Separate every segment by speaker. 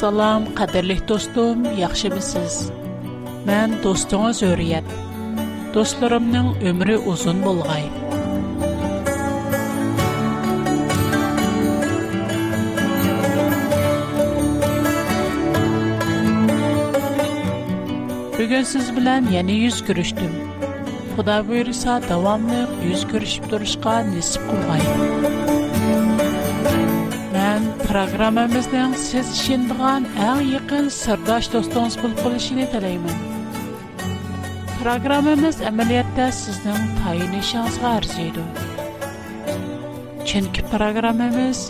Speaker 1: Assalom, qadrli dostum, yaxshimisiz? Men do'stingiz O'riyat. Dostlarımın ömrü uzun bo'lg'ay. Bugün siz bilen yana yüz görüştüm. Xudo buyursa, davomli yuz ko'rishib turishga nisib qilg'ay. Программамызның сез шиндыған әң еқін сырдаш достыңыз бұл қылышыны тілеймін. Программамыз әмілетті сіздің тайынышыңызға әрзейді. Чүнкі программамыз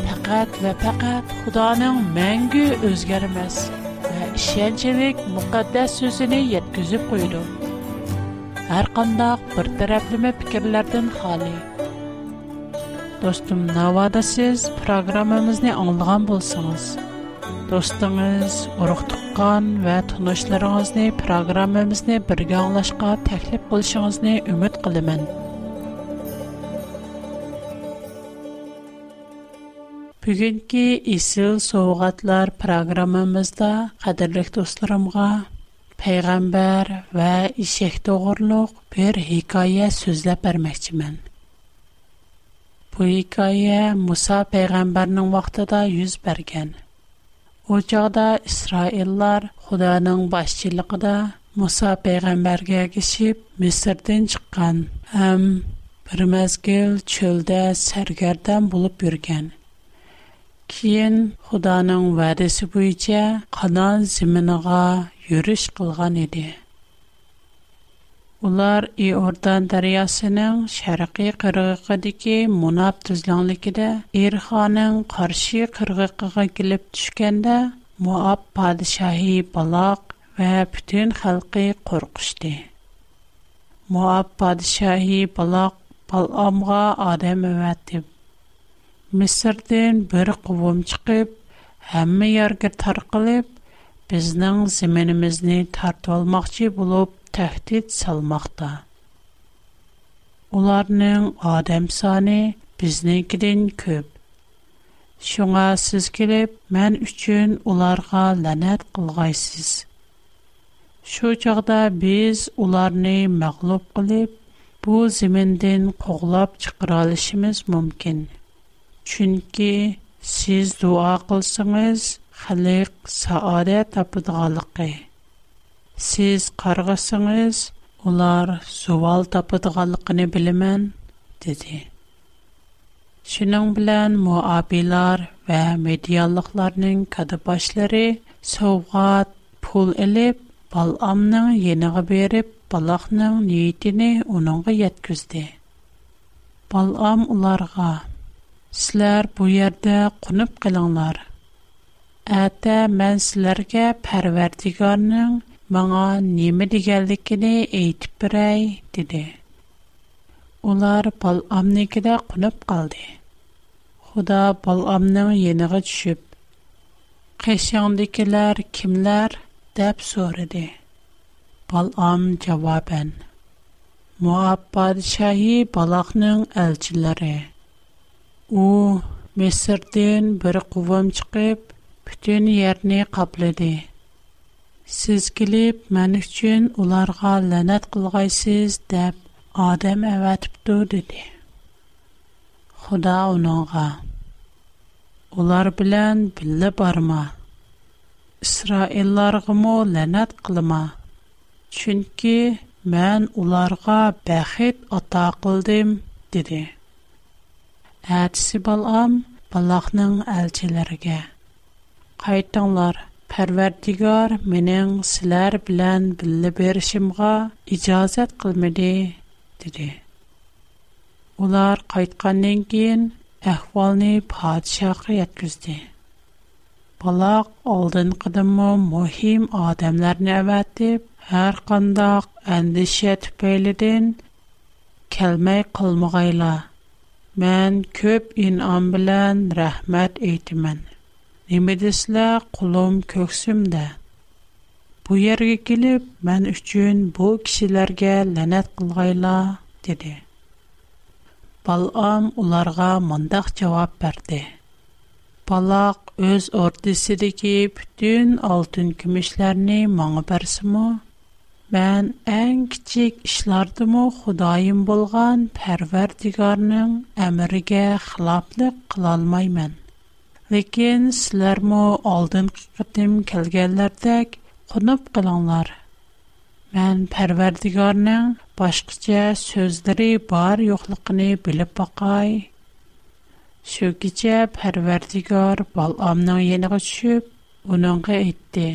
Speaker 1: пәкәт вә пәкәт Худаның мәңгі өзгермәс вә ішенчілік мұқаддәс сөзіні еткізіп қойды. Әр қандақ бір тәрәпліме пікірлерден халы – Dostum, navada siz proqramımızı anlığan bolsanız, dostunuz, uruqtuqqan və tunuşlarınızı proqramımızı birgə anlaşqa təklif qilishinizni ümid qilman. Бүгінгі Исіл Соғатлар программамызда қадірлік достарымға Пәйғамбар вә Ишек Тоғырлық бір хикая сөзләп бәрмәкчімін. Бу хикая Муса пайгамбарның вакытында йөз бергән. Ул чакта Исраиллар Худаның башчылыгында Муса пайгамбаргә кишип Мисрдән чыккан. Әм бер мәзгил чөлдә сәргәрдән булып йөргән. Кин Худаның вәдәсе буенча Канан зиминыга йөриш Улар и ордан дариясының шараги кырғықы дики мунап түзланликида, Ирханың қарши кырғықыға килип түшкенда, Муап падишаи балақ ва пүтін халги қорқышди. Муап падишаи балақ баламға адам өвәттіп. Месырден бір қуум чықып, Хамми яргі тар қылып, Бізнің зименімізні тарту алмақчи болуп, тәхт ит салмакта. Уларның адам саны безнән көч. Шуңа сез килеп мен өчен уларга ланат кылгасыз. Шу чакта без уларны мәглоб кылып бу җирләрдән قуглап чыкыра алышыбыз мөмкин. Чөнки сез дуа кылсыңгыз, Хәлик сауәре «Сиз қарғасыңыз, олар зувал тапыдғалықыни билимін», диди. Шының білян му абилар ва медиалықларынин кадыбашлари совғат пул ілип, баламның ениғы беріп, балахның нейтіні уныңы яткізди. Балам уларға, сілар бу ярда кунып киланлар. Ата мэн сіларға пәрвердігарның маңа неме дегенлекене айтып бирай диде. Улар бал амникедә кунып калды. Худа бал амның яныга төшүп, "Кешеңдекләр кимләр?" дип сорады. Бал ам җавабын: "Муаппад шаһи балакның элчиләре. У Месрдән бер кувам чыгып, бүтән ярны каплады." Сез килеп, мен өчен уларга ләнәт кылгайсыз дип адам әвәтип ту диде. Худа унага: Улар белән биллә барма. Исраиллар мо ләнәт кылма. Чөнки мен уларга бәхет ата кылдым диде. Әтсибалам Балахның әлчеләргә: Кайтыңлар, Pərverdigar mənim sizlər bilən billə berişimğa icazət qılmadı, dedi. Ular qaytqandan keyin əhvalını padişahqa yetkizdi. Balaq oldinqidimi muhim odamlarni əvətib, hər qandaq əndişə tüpəylidən kəlmək qılmıqayla. Mən köp inan bilən rəhmət eytimən.'' Немедесле кулым көксүмдә. Бу ергә килеп, мен өчен бу кешеләргә ләнәт кылгайла, диде. Балам уларга мондак җавап берде. Балак үз ортысыдагы бүтән алтын күмешләрне маңа берсемо? Мен иң кичек эшләрдемо Худоим булган Пәрвәрдигарның әмриге хилаплык кыла алмаймын. Ләкин сләр мо алдын кытым келгәнләрдәк кунып кылыңлар. Мен Пәрвәрдигарның башкача сүзләре бар юклыгын билеп бакай. Шу кичә Пәрвәрдигар Баламның яныга төшүп, уныңга әйтте: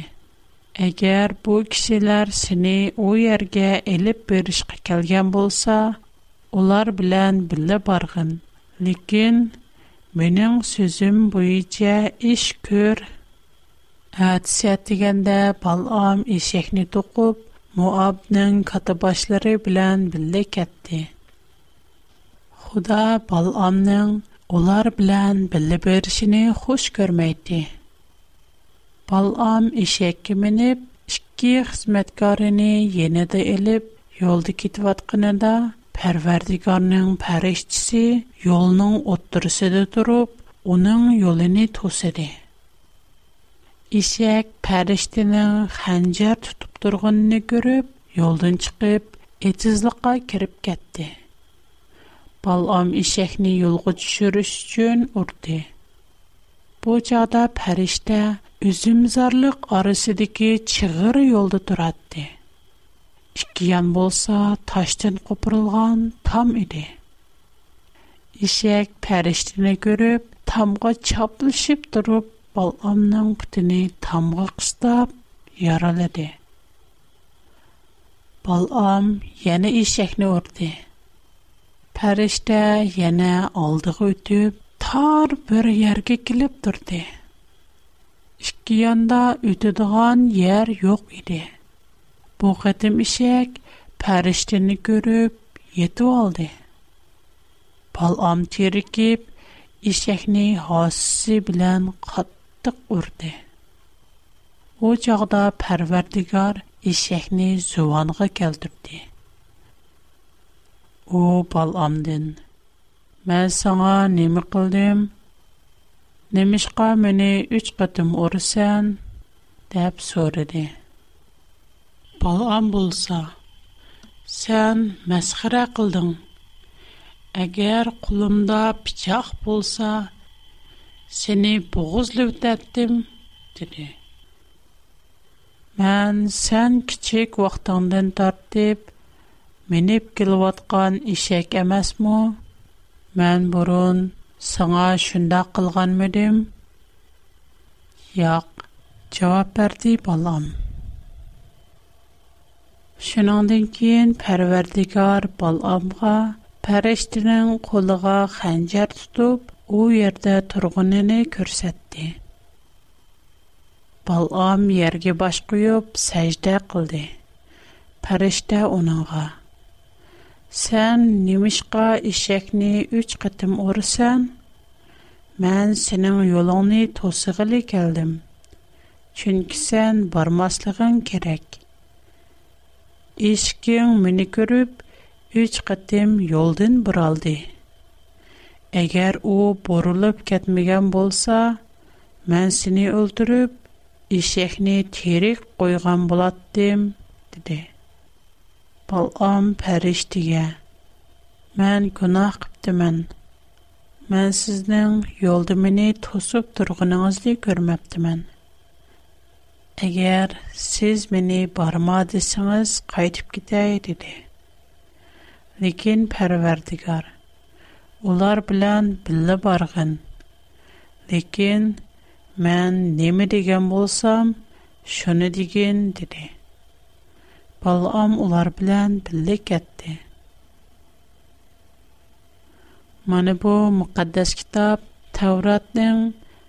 Speaker 1: "Әгәр бу кешеләр сине у ергә элеп беришкә килгән булса, улар белән билеп баргын. Менің сөзім бұйыце іш көр. Әдісет дегенде балам ешекні тұқып, Муабның қаты башлары білән білді кәтті. Худа баламның олар білән білі бірішіні хұш көрмейді. Балам ешекі мініп, ішкі қызметкарыны еніді іліп, елді кетіватқынында, Pərverdigarının pərişçisi yolunun otdurusida durub, onun yolunu tosadı. İşək pəriştinin xəncər tutub durğununu görüb, yoldan çıxıb, etizliqa kirib getdi. Balam işəkni yolğa düşürüş üçün urdu. Bu çağda pəriştə üzümzarlıq arasındakı çığır yolda duratdı. Ikiyan bolsa taştan qopurulgan там idi. Ишек пәрештіні көріп, тамға чаплышып тұрып, балғамның бүтіні тамға қыстап, яралады. Балғам ені ишекні орды. Пәрішті ені алдығы өтіп, тар бір ерге келіп тұрды. Ишкиянда өтідіған ер йоқ еді. Bu qatim işək pəriştini görüb yetu aldı. Balam tirikib, işəkni hasisi bilən qatlıq urdu. O çağda pərverdigar işəkni züvanğa gəldirdi. O balamdın, mən sana nemi qıldım, nemişqa məni üç qatim ursən, dəb sorudu. Балам булса, сән мэсхыра қылдың. Әгер кулымда пичақ булса, сени боғыз лөттәттім, диле. Мэн сен кичик вақтандын тарптип, Меніп келуатған ішек әмәс му? Мэн бұрын сана шында қылған мөдім? Яқ, чавап бәрді балам. Шуныңдан кейін Пәрвәрдигар Баламға пәрештінің қолыға хәнжәр тұтып, у ерде тұрғыныны көрсетті. Балам ерге баш құйып, сәждә қылды. Пәрештә оныңға. Сән немішқа ішекні үч қытым орысан, Мән сенің yolыңны тосығылы келдім. Чүнкі сән бармаслығын керек.'' «Ишкин мини көріп, үч қаттим йолдин бұралди. Әгер о бұрлып көтміген болса, بولسا сіни өлтүріп, ішехни тирик қойған боладдим», диди. Балам пәріш диге. «Мән кунах кіпті мән. Мән сіздің йолді мини Әгер сез мені барма дейсіңыз, қайтип кидай дейді. Леген пәрвердігар, улар білян білі барғын. Леген, мән неме деген болсам, шуны деген дейді. Балам улар білян білі кәтті. Маны бу мақаддас кітап тавратның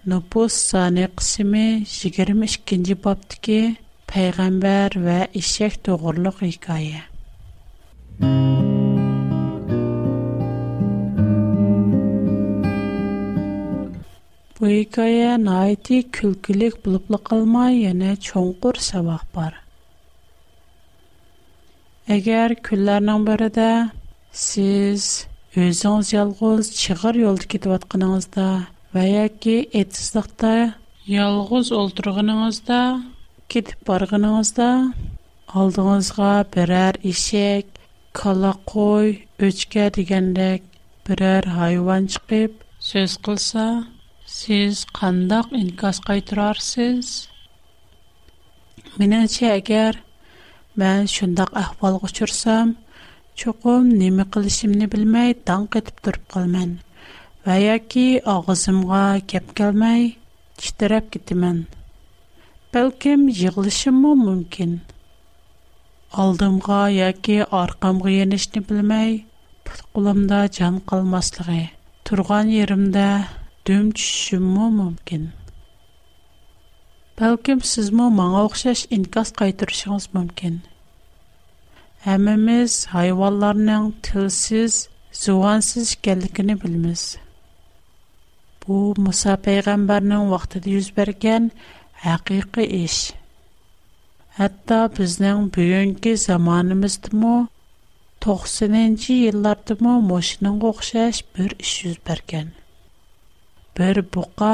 Speaker 1: No sani qismi 22-nji babdiki paygamber we eşek dogurluk hikaye. Bu hikaye naiti külkülük bulupluk kılmay yana çoğunkur sabah bar. Eger küllerden beri siz özünüz yalgız çıgır yoldu gidip atkınağızda va yoki etisliqda yolg'iz o'ltirganingizda ketib borganingizda oldingizga biror eshak kala qo'y o'chka degandek biror hayvon chiqib so'z qilsa siz qandoq inkos qaytirarsiz menimcha agar man shundoq ahvolga uchursam cho'qim nima qilishimni bilmay dong etib turib qolman Ва ағызымға агызымга кеп келмей, читереп китимен. Белким жиглышым му мүмкін. Алдымга яки аркамга енишни білмей, пыткуламда жан калмаслығы, турган ерімда дүм чүшім му мүмкін. Белким сіз му маңа оқшаш инкас кайтырышыңыз мүмкін. Әміміз хайваларның тілсіз, зуансыз келдігіні білміз. Әміміз bu muso payg'ambarning vaqtida yuz bergan haqiqiy ish hatto bizning bugungi 90 to'qsoninchi yillardami moshinanga o'xshash bir ish yuz bergan bir buqa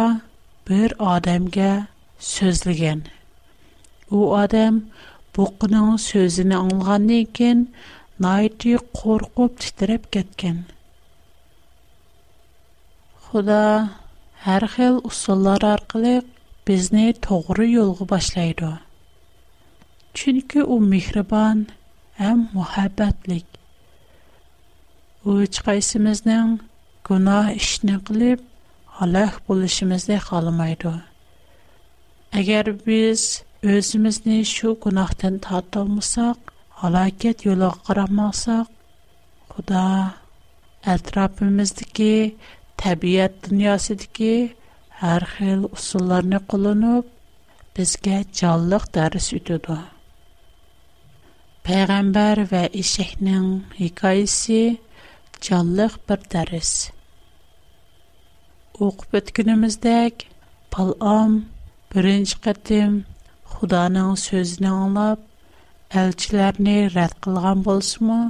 Speaker 1: bir odamga so'zlagan u odam buqining so'zini anglagandan keyin nayti qo'rqib titrab ketgan xudo har xil usullar orqali bizni to'g'ri yo'lga boshlaydi chunki u mehribon ham muhabbatlik u hech qaysimizning gunoh ishni qilib halak bo'lishimizni xohlamaydi agar biz o'zimizni shu gunohdan tortolmasak halokat yo'liga qaramoqsak xudo atrofimizdagi təbiət dünyasıdakı hər xil usullarını qullanıb bizə canlıq dərs ötüdü. Peyğəmbər və eşəknin hekayəsi canlıq bir dərs. Oxub ötkünümüzdək Bal'am birinci qətim Xudanın sözünü anlab, elçilərini rədd qılğan bolsunmu?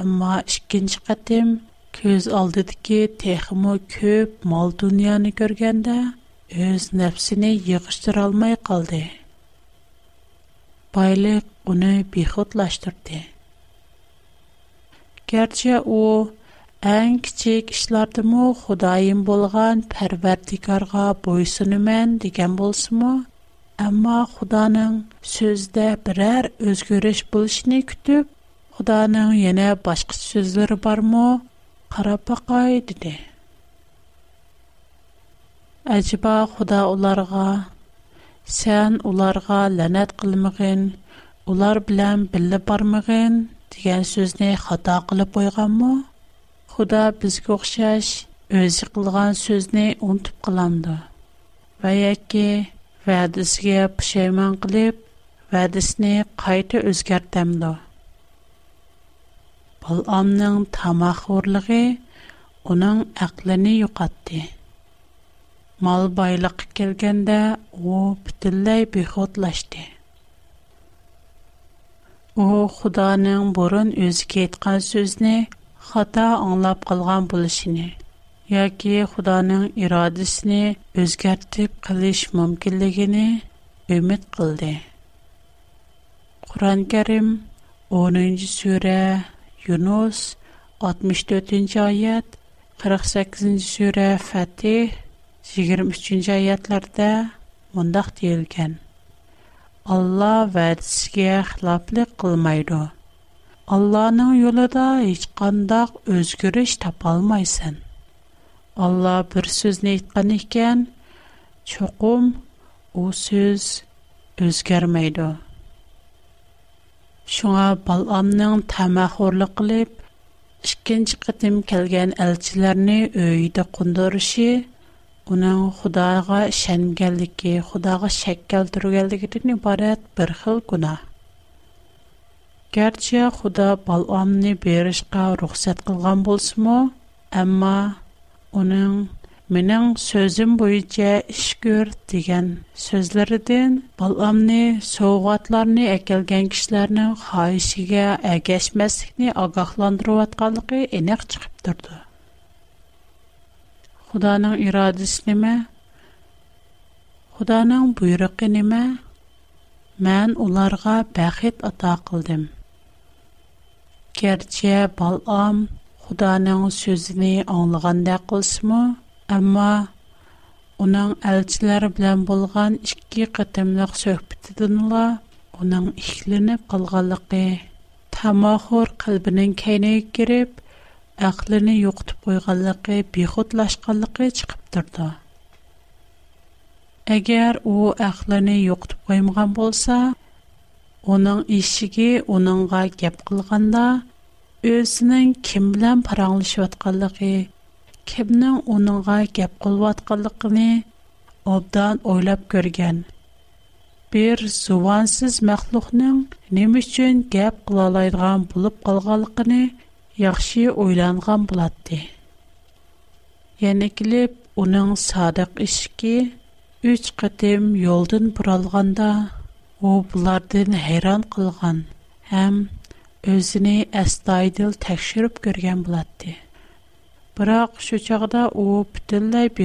Speaker 1: Amma ikinci qətim ko'z oldidagi texmu ko'p mol dunyoni ko'rganda o'z nafsini yig'ishtirolmay qoldi boylik uni behudlashtirdi garchi u eng kichik ishlardimu xudoyim bo'lgan parvardigorga bo'ysuniman degan bo'lsimu ammo xudoning so'zida biror o'zgarish bo'lishini kutib xudoning yana boshqa so'zlari bormi qarab baqay dedi ajiba xudo ularga sen ularga la'nat qilmag'in ular bilan birga bormag'in degan so'zni xato qilib qo'yganmi xudo bizga o'xshash o'zi qilgan so'zni unutib qilandi va yoki va'disiga pushaymon qilib va'disini qayta o'zgartamdi Bal'amning tamoqxo'rligi uning aqlini yo'qotdi. Mol boyliqqa kelganda u butunlay behudlashdi. U Xudoning burun o'ziga aytgan so'zni xato anglab qolgan bo'lishini yoki Xudoning irodasini o'zgartib qilish mumkinligini umid qildi. Qur'on Karim 10-sura Yunus 64-nji aýat, 48-nji sura Fatih 23-nji aýatlarda mundaq diýilген. Allah va'dasiga xiloflik qilmaydi. Allahning yo'lida hech qanday o'zgarish tapa olmaysan. Allah bir so'zni aytgan ekan, cho'qim u so'z o'zgarmaydi. Шуңа баламның тамахорлык кылып, ikkinchi qatim kelgan elchilarni uyida qo'ndirishi uning xudoga ishonganligi xudoga shak keltirganligidan iborat bir xil gunoh garchi xudo balomni berishga ruxsat qilgan bo'lsimu ammo uning Менің сөзім бойынша іш көр деген сөзлерден баламны соғатларны әкелген кішілерінің хайшыға әгәшмәсікні ағақландыру атқалықы енеқ чықып тұрды. Худаның ирадысы худаның Құданың бұйрықы неме? Мән оларға бәхет ата қылдым. Керче балам худаның сөзіні аңлығанда қылсы мұ? Амма, оның әлчілер білән болған ішкі қытымлық сөхбітідінла оның ішіленіп қалғалықы. Тамахор қалбінің кәйне керіп, әқліні йоқтып қойғалықы, бейхотлашқалықы чықып тұрды. Әгер о әқліні йоқтып қоймаған болса, оның ішіге оныңға кеп қылғанда, өзінің кім білән параңылышы kimning uningga gap qilvotganligini obdan o'ylab ko'rgan bir zuvansiz maxluqning nima uchun gap qilolaydigan bo'lib qolganligini yaxshi o'ylangan bo'ladi yana kelib uning sodiq ishki uch qatim yo'ldan buralganda u bulardan hayron qilgan ham o'zini astoydil tekshirib ko'rgan bo'ladi Бірақ шөчіғда о бүтінләй бі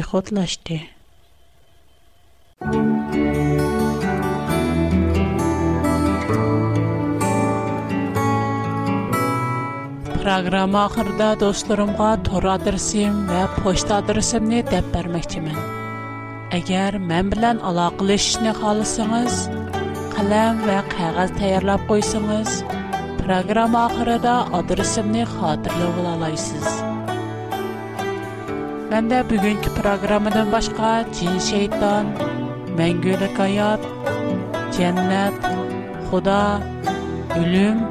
Speaker 1: Программа ахырда достырымға тор адресим вә пошт адресимни деп бәрмәкімін. Әгер мән білән алақылы ішіне қалысыңыз, қалам вә қағаз тәйірләп қойсыңыз, программа ахырда адресимни қатырлы ғылалайсыз. من bugünkü بیگن که پروگرام şeytan, باشگاه چین شیطان منگول کیاب جنت خدا علم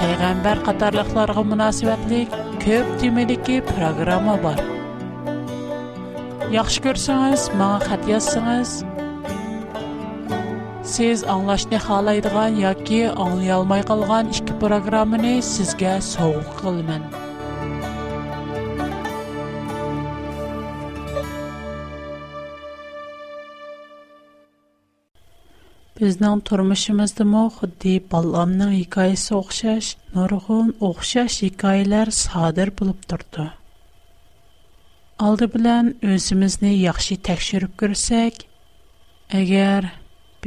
Speaker 1: پیغمبر قدر لغزار قم مناسبت لیک کب تی ملیکی Siz بار یاخشگر yoki ما ختیاس سعیس سیز انگلش نه خاله Biznan turmushimizda mo xuddi ballamning hikoyasi o'xshash nurg'un o'xshash hikoyalar sodir bo'lib turdi oldi bilan o'zimizni yaxshi tekshirib ko'rsak agar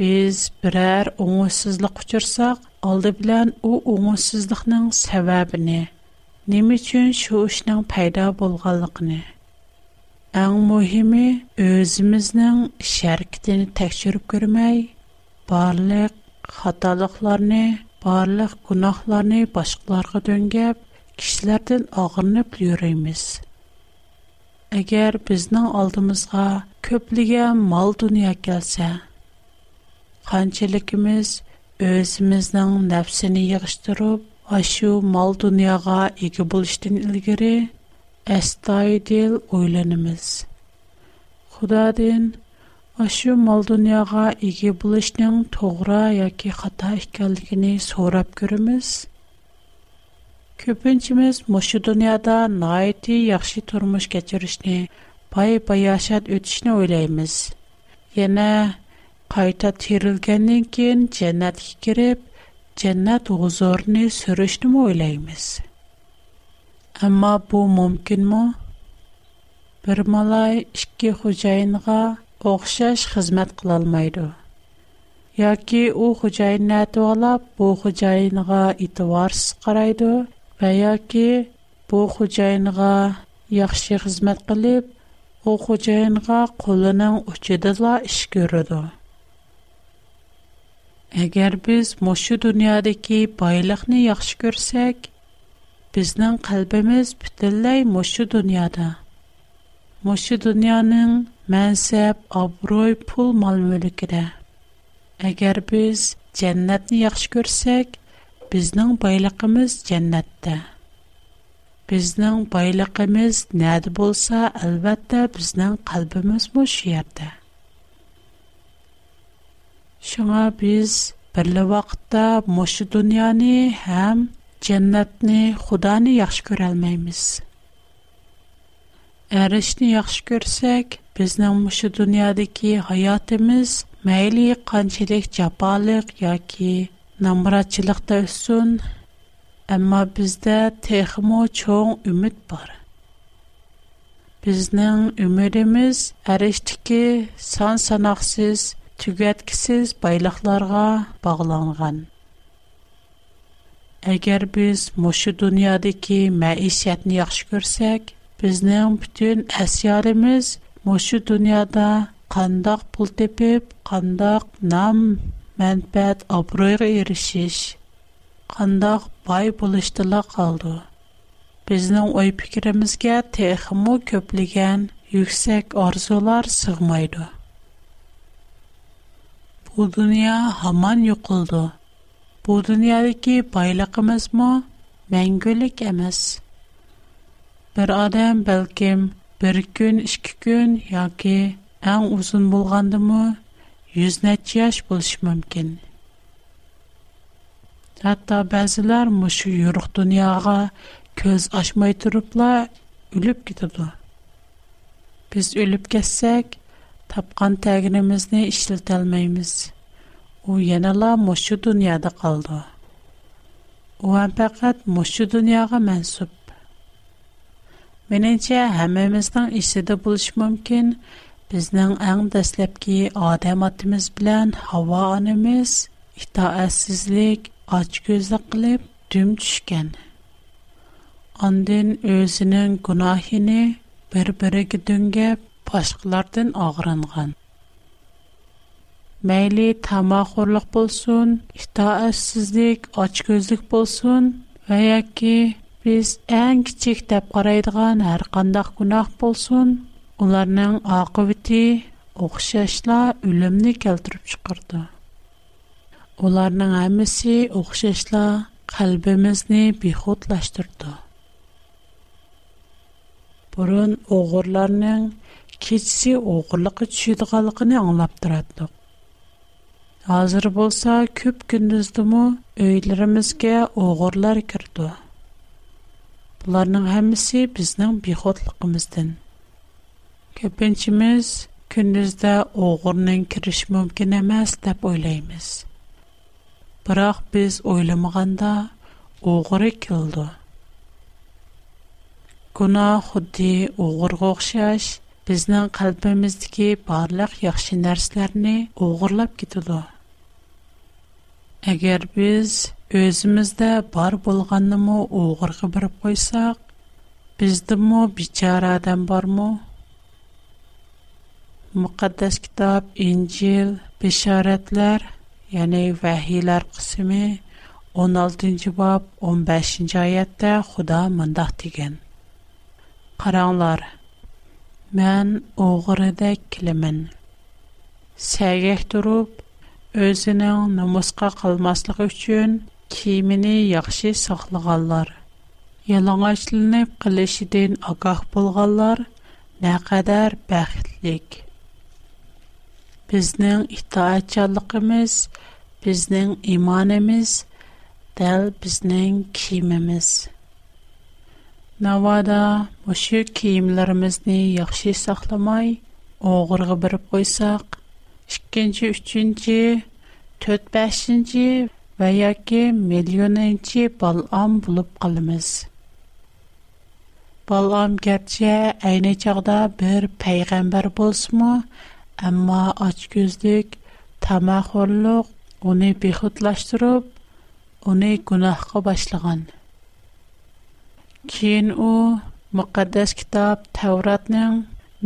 Speaker 1: biz biror o'ngsizlik uchirsak oldi bilan u o'ngsizlikning sababini nima uchun shu ishning paydo bo'lganligini ang muhimi o'zimizning sharkitini tekshirib ko'rmay Барлык хаталыкларны, барлык гынакларны башкаларга төнгәп, кишләрдән агырнып йөребез. Әгәр безнең алдымызга көплегән мал дөнья калса, ханчылыгыбыз özбезнең нәфсене ягыштырып, ашу мал дөньяга ике бу иشتен илгәре эста идел Ашу мал дөньяга эге булышның тоғра яки хата икәнлегене сорап күрмиз. Көпенчіміз мұшы дүнияда найти яхшы тұрмыш кәчірішні, бай-бай яшат ойлаймыз. Яна қайта терілгеннен кен жәнәт кіріп, жәнәт ғұзорны сүрішні ойлаймыз. Әмма бұл мүмкін мұ? Бір малай ішкі хұжайынға o'xshash xizmat qilolmaydi yoki u xo'jayinni atvolab bu xo'jayiniga e'tiborsiz qaraydi va yoki bu xo'jayiniga yaxshi xizmat qilib u xo'jayinga qo'lining uchidala ish ko'radi agar biz mushu dunyodagi boyliqni yaxshi ko'rsak bizning qalbimiz butunlay mushu dunyoda Мушу дөньяның мәнсәп, аброй, пул мал-мүлкидә. Әгәр без дәннәтне яхшы күрсәк, безнең байлыгыбыз дәннәттә. Безнең байлыгыбыз нәдә булса, әлбәттә безнең калбыбыз бу шиярдә. Шуңа без берле вакытта мошы дөньяны һәм дәннәтне, Худаны яхшы күрә алмыйбыз. Tərişni yaxşı görsək, bizning mushu dunyodagi hayotimiz mayli qanchalik jafoliq yoki namratchilikda o'ssin, ammo bizda texmo cho'ng umid bor. Bizning umidimiz arishdiki son sanoqsiz, tugatkisiz boyliqlarga bog'langan. Agar biz mushu dunyodagi maishatni yaxshi ko'rsak, bizning butun asyarimiz mushu dunyoda qandoq pul tepib qandoq nam manfaat obro'yga erishish qandoq boy bo'lishdilar qoldi bizning o'y fikrimizga texmu ko'pligan yuksak orzular sig'maydi bu dunyo haman yo'qildi bu dunyodagi boyligimizmi mangulik emas bir odam balkim bir kun ikki kun yoki eng uzun bo'lgandimi yuz necha yosh bo'lishi mumkin hatto ba'zilar mushu yo'ruq dunyoga ko'z ochmay turiblar o'lib ketadi biz o'lib ketsak tapgan tagirimizni ishlatolmaymiz u yanala mushu dunyoda qoldi u faqat mushu dunyoga mansub Меніңше, әміміздің ішсіді бұлыш мүмкін, біздің әң дәсләпкі адам атымыз білән, хава анымыз, itaətsizlik, қылып, дүм түшкен. düşkən. Ondan күнахіні бір bir-biriga döngəb ағырынған. Мәйлі Məyli tamaqorluq болсын, itaətsizlik, әсізлік, ач və болсын, ki بیز انج چیخ تب قریدگان هر قندخ گناه پولسون، اولر نان آقایتی، اخششلا علم نیکل ترب شکرد. اولر نان عمیسی، اخششلا قلب مزنه بی خود لشترد. Азыр болса көп کیسی اغورلک оғурлар قلق Оларның хамиси бізнің бихотлықымыздың. Көпінчіміз күндізді оғурның кириш мумкінамас тап ойлаймыз. Бырақ біз ойламағанда оғуры келду. Гуна худди оғур гохша аш, бізнің қалпамыздыки барлық яхшы нәрсіларни оғурлап кедуду. Агер біз... Өзімізді бар болғанымы оғырғы біріп қойсақ, біздімі бичара адам бар мұ? Мұқаддас кітап, Инжил, Бешаретлер, яғни вәхилер қысымы 16-cı bab 15-ci ayətdə Xuda mındaq degen. Qaranlar, mən oğrıdə kilimin. Səgək durub, özünün namusqa qalmaslıq üçün Кеймене яхшы саклаганнар, ялыңгычлылык кылшыдан агах булганнар, nə qadar бахтлык. Безнең итаятчалыгыбыз, безнең иманбыз, дәл безнең киемебез. Навада бу шир киемләребезне яхшы сакламый, огыргы биреп куйсак, 2-нче, 4 5 va yoki millioninchi balom bo'lib qolamiz balom garchi ayni chog'da bir payg'ambar bo'lsinmi ammo ochko'zlik tamaxo'rliq uni behudlashtirib uni gunohga boshlagan keyin u muqaddas kitob tavratning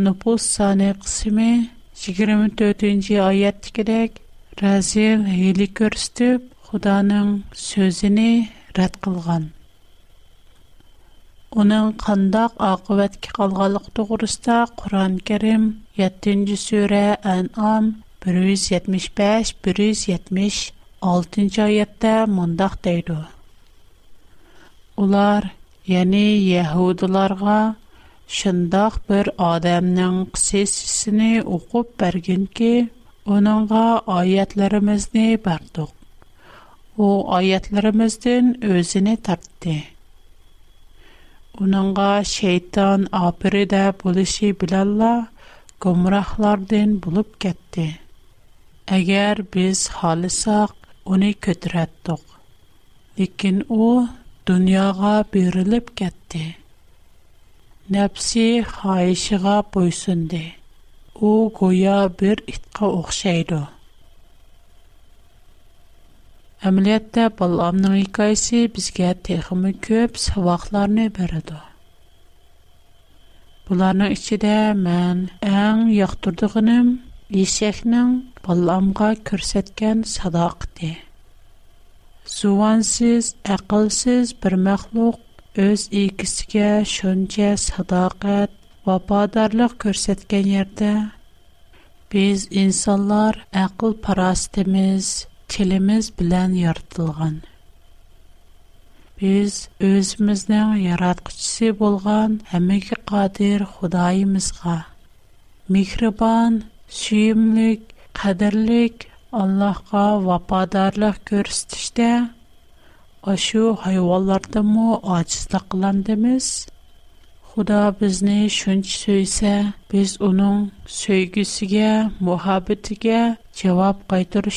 Speaker 1: nupus soni qismi yigirma to'rtinchi oyatdagidek razil hiyli ko'rsatib خدا نه سوژه қылған. رد қандақ اونن قنداق آقایت که قلقلق 7 قرستا قرآن کریم یتینج 175-176 بریز یتمش پش بریز یتمش آلتینچایت ده бір адамның اولار یعنی یهودیانها شنداخ بر آدم o ayetlerimizden özünü tarttı onunğa şeytan aprı da bulışı bilalla kumraqlardan bulup getti eğer biz xolisaq onu qətrətdik lakin o dunyara bərilib getdi nəfsiy haişəğa boysundi o qoya bir itqa oqşayıdı Әмәлиятдә балламның һәр кайсы безгә тәһәммә күп һәвакларны бирә дә. Буларның içидә мен әм иң яҡтырдығым лисәхнең балламға күрсәткән садаҡәте. Сувансыз, аҡылсыз бер махлуҡ öz икесгә шунчә садаҡәт ва падарлыҡ күрсәткән йөрәдә без инсанлар ақыл парастимиз һелебез белән яртылган Без özбезнең яраткычысы булган әмиг кадир Худаябызга михрибан, сөймлек, кадерлек Аллаһка вападарлык күрсәтүдә ашу һайвандарда мо ачыста кылан дибез. Худо безне шүнчейсә, без аның сөйгсәге, мәхәббәтеге җавап кайтыру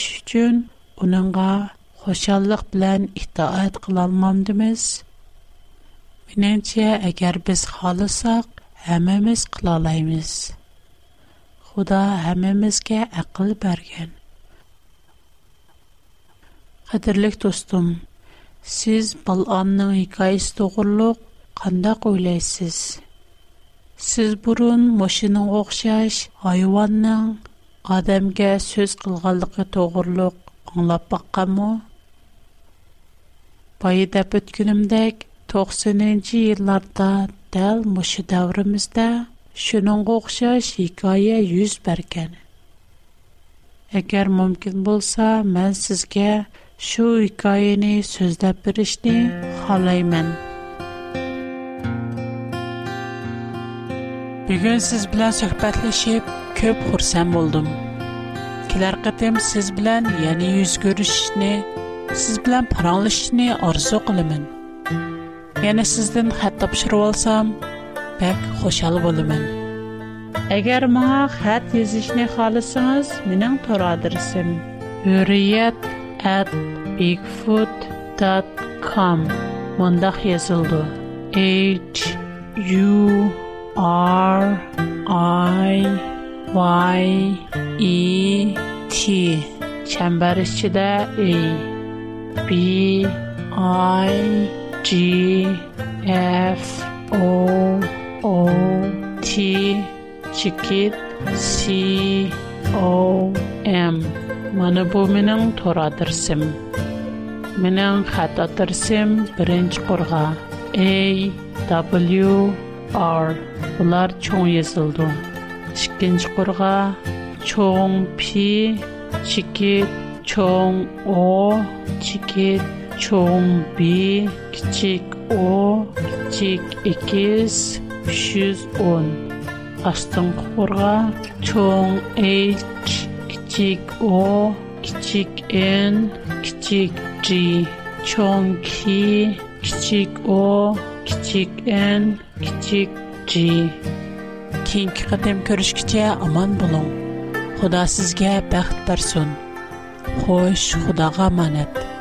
Speaker 1: اونانگا خوشالق بلن احترام قلال مندمیس. من انتیا اگر بس خالصاق همه مس قلالای مس. خدا همه مس که اقل برگن. خدای لک دوستم. سیز بال آن نهیکایش تو قلوق کند قویلیسیز. سیز anglab boqqanmi boya deb o'tgunimdek to'qsoninchi yillarda dal mushu davrimizda shuningga o'xshash hikoya yuz bergan agar mumkin bo'lsa men sizga shu hikoyani so'zlab berishni xohlayman bugun siz bilan suhbatlashib ko'p xursand bo'ldim kilar qitim siz bilan yana yuz ko'rishishni siz bilan paranglashishni orzu qilaman yana sizdan xat topshirib olsam bak xushal bo'laman agar maa xat yozishni xohlasangiz mening tor adresim huriyat at bigfood dot com yozildi h u r i y e 气，chamber 的气的 a b i g f o o t c o m mana bu mening to'ra dirsim mening xato dirsim birinchi a w r bular cho'ng yozildi ikkinchi 총 피, 치킷, 총 о, 치킷, 총 비, 기칙 о, 기칙 이키스, 슈즈 온. 아스톤 총 H, 기칙 о, 기칙 N, 기칙 G. 총 키, 기칙 오, 기칙 N, 기칙 G. 긴 키가 되면 аман 보롱. xudo sizga baxt bersin xo'sh xudoga omonat